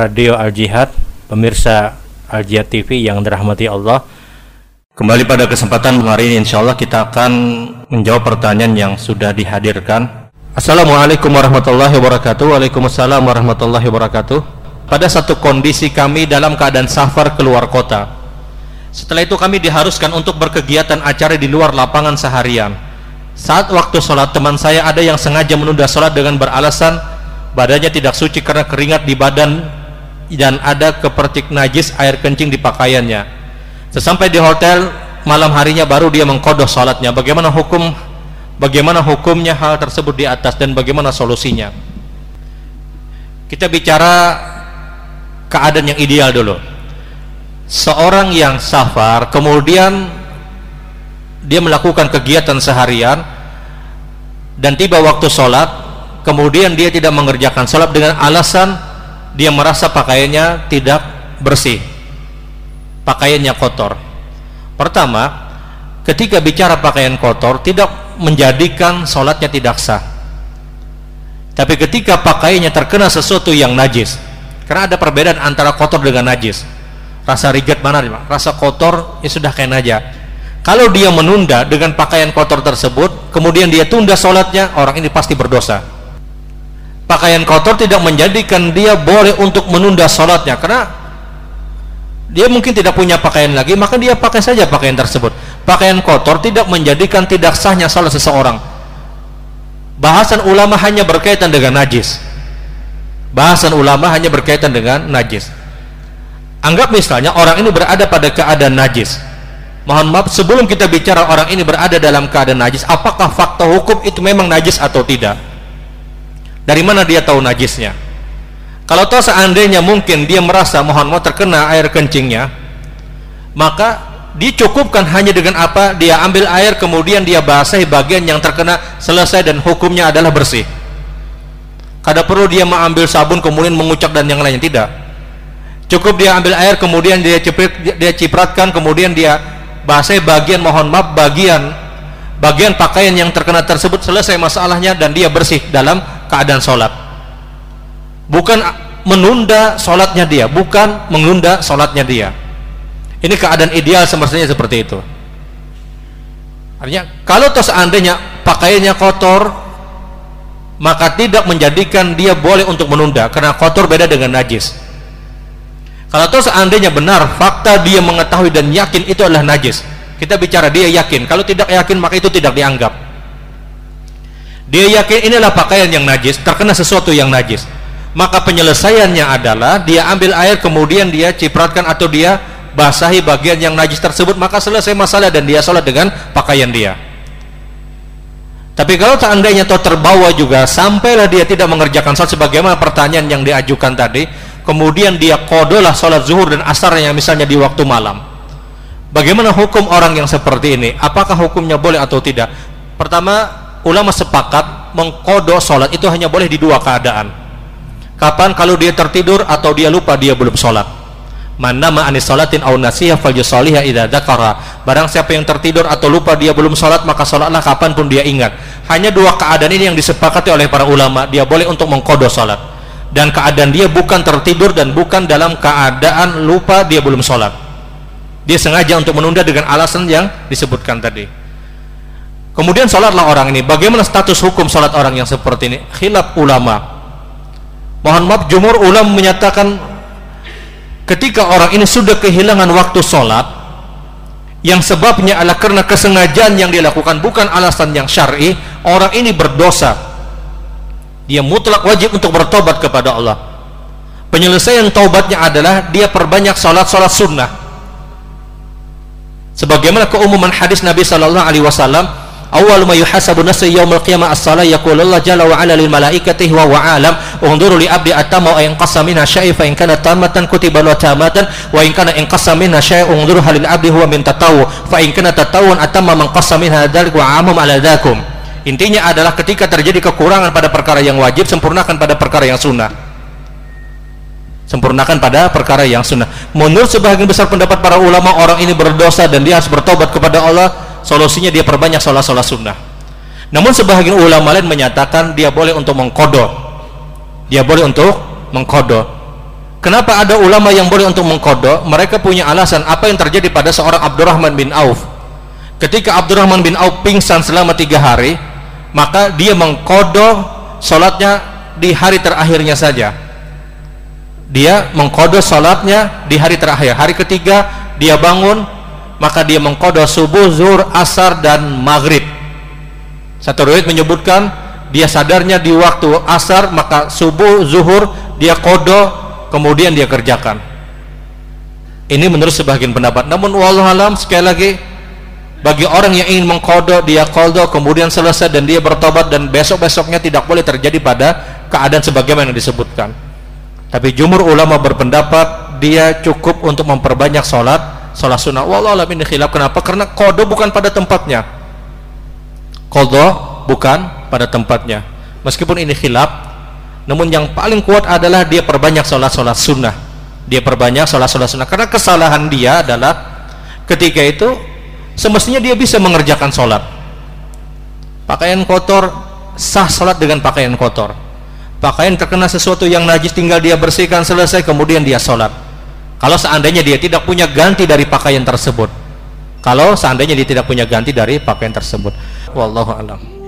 Radio Al Jihad, pemirsa Al Jihad TV yang dirahmati Allah. Kembali pada kesempatan hari ini insya Allah kita akan menjawab pertanyaan yang sudah dihadirkan. Assalamualaikum warahmatullahi wabarakatuh. Waalaikumsalam warahmatullahi wabarakatuh. Pada satu kondisi kami dalam keadaan safar keluar kota. Setelah itu kami diharuskan untuk berkegiatan acara di luar lapangan seharian. Saat waktu sholat teman saya ada yang sengaja menunda sholat dengan beralasan badannya tidak suci karena keringat di badan dan ada kepercik najis air kencing di pakaiannya. Sesampai di hotel malam harinya baru dia mengkodoh sholatnya bagaimana hukum bagaimana hukumnya hal tersebut di atas dan bagaimana solusinya? Kita bicara keadaan yang ideal dulu. Seorang yang safar kemudian dia melakukan kegiatan seharian dan tiba waktu sholat kemudian dia tidak mengerjakan sholat dengan alasan dia merasa pakaiannya tidak bersih pakaiannya kotor. Pertama ketika bicara pakaian kotor tidak menjadikan sholatnya tidak sah. Tapi ketika pakaiannya terkena sesuatu yang najis karena ada perbedaan antara kotor dengan najis. Rasa rigat mana rasa kotor ya sudah kayak aja. Kalau dia menunda dengan pakaian kotor tersebut kemudian dia tunda sholatnya orang ini pasti berdosa pakaian kotor tidak menjadikan dia boleh untuk menunda sholatnya karena dia mungkin tidak punya pakaian lagi maka dia pakai saja pakaian tersebut. Pakaian kotor tidak menjadikan tidak sahnya sholat seseorang. Bahasan ulama hanya berkaitan dengan najis. Bahasan ulama hanya berkaitan dengan najis. Anggap misalnya orang ini berada pada keadaan najis. Mohon maaf sebelum kita bicara orang ini berada dalam keadaan najis apakah fakta hukum itu memang najis atau tidak dari mana dia tahu najisnya? Kalau tahu seandainya mungkin dia merasa mohon mau terkena air kencingnya, maka dicukupkan hanya dengan apa? Dia ambil air kemudian dia basahi bagian yang terkena selesai dan hukumnya adalah bersih. Kada perlu dia mengambil sabun kemudian mengucap dan yang lainnya tidak. Cukup dia ambil air kemudian dia ciprat, dia cipratkan kemudian dia basahi bagian mohon maaf bagian bagian pakaian yang terkena tersebut selesai masalahnya dan dia bersih dalam keadaan sholat. Bukan menunda sholatnya dia bukan menunda sholatnya dia. Ini keadaan ideal semestinya seperti itu. Artinya kalau toh seandainya pakaiannya kotor maka tidak menjadikan dia boleh untuk menunda karena kotor beda dengan najis. Kalau toh seandainya benar fakta dia mengetahui dan yakin itu adalah najis kita bicara dia yakin. Kalau tidak yakin maka itu tidak dianggap dia yakin inilah pakaian yang najis terkena sesuatu yang najis. Maka penyelesaiannya adalah dia ambil air kemudian dia cipratkan atau dia basahi bagian yang najis tersebut maka selesai masalah dan dia sholat dengan pakaian dia. Tapi kalau seandainya toh terbawa juga sampailah dia tidak mengerjakan sholat sebagaimana pertanyaan yang diajukan tadi kemudian dia kodolah sholat zuhur dan asarnya misalnya di waktu malam. Bagaimana hukum orang yang seperti ini? Apakah hukumnya boleh atau tidak? Pertama ulama sepakat mengkodok sholat itu hanya boleh di dua keadaan. Kapan? Kalau dia tertidur atau dia lupa dia belum sholat. Mana ma'anis sholatin au nasiyah fal yusoliha idha dakara barang siapa yang tertidur atau lupa dia belum sholat maka sholatlah kapan pun dia ingat. Hanya dua keadaan ini yang disepakati oleh para ulama. Dia boleh untuk mengkodok sholat. Dan keadaan dia bukan tertidur dan bukan dalam keadaan lupa dia belum sholat. Dia sengaja untuk menunda dengan alasan yang disebutkan tadi kemudian sholatlah orang ini. Bagaimana status hukum sholat orang yang seperti ini? Khilaf ulama. Mohon maaf jumur ulama menyatakan ketika orang ini sudah kehilangan waktu sholat yang sebabnya adalah karena kesengajaan yang dilakukan bukan alasan yang syar'i orang ini berdosa. Dia mutlak wajib untuk bertobat kepada Allah. Penyelesaian taubatnya adalah dia perbanyak sholat-sholat sunnah. Sebagaimana keumuman hadis Nabi Shallallahu Alaihi Wasallam awal ma yuhasabu nafsu yaumil qiyamah as-salah yaqulu Allah jalla wa ala lil malaikatihi wa wa alam unzuru li abdi atama wa in qassa minha syai fa in kana tamatan kutiba lahu tamatan wa in kana in minha syai unzuru halil abdi huwa min tatawu fa in kana tatawun atama man minha dzalik wa amum ala dzakum intinya adalah ketika terjadi kekurangan pada perkara yang wajib sempurnakan pada perkara yang sunnah. Sempurnakan pada perkara yang sunnah. Menurut sebagian besar pendapat para ulama orang ini berdosa dan dia harus bertobat kepada Allah solusinya dia perbanyak sholat-sholat sunnah namun sebagian ulama lain menyatakan dia boleh untuk mengkodok dia boleh untuk mengkodok Kenapa ada ulama yang boleh untuk mengkodok? Mereka punya alasan apa yang terjadi pada seorang Abdurrahman bin Auf. Ketika Abdurrahman bin Auf pingsan selama tiga hari, maka dia mengkodok sholatnya di hari terakhirnya saja. Dia mengkodok sholatnya di hari terakhir. Hari ketiga dia bangun, maka dia mengkodok subuh, zuhur, asar dan maghrib. Satu riwayat menyebutkan dia sadarnya di waktu asar, maka subuh, zuhur dia kodok kemudian dia kerjakan. Ini menurut sebagian pendapat. Namun wallahualam sekali lagi bagi orang yang ingin mengkodok dia kodok kemudian selesai dan dia bertobat dan besok-besoknya tidak boleh terjadi pada keadaan sebagaimana yang disebutkan. Tapi jumur ulama berpendapat dia cukup untuk memperbanyak sholat sholat sunnah. Wallahualam ini khilaf. Kenapa? karena kodok bukan pada tempatnya. Kodok bukan pada tempatnya. Meskipun ini khilaf namun yang paling kuat adalah dia perbanyak sholat-sholat sunnah. Dia perbanyak sholat-sholat sunnah. Karena kesalahan dia adalah ketika itu semestinya dia bisa mengerjakan sholat pakaian kotor sah sholat dengan pakaian kotor. Pakaian terkena sesuatu yang najis tinggal dia bersihkan selesai kemudian dia sholat kalau seandainya dia tidak punya ganti dari pakaian tersebut. Kalau seandainya dia tidak punya ganti dari pakaian tersebut. Wallahu alam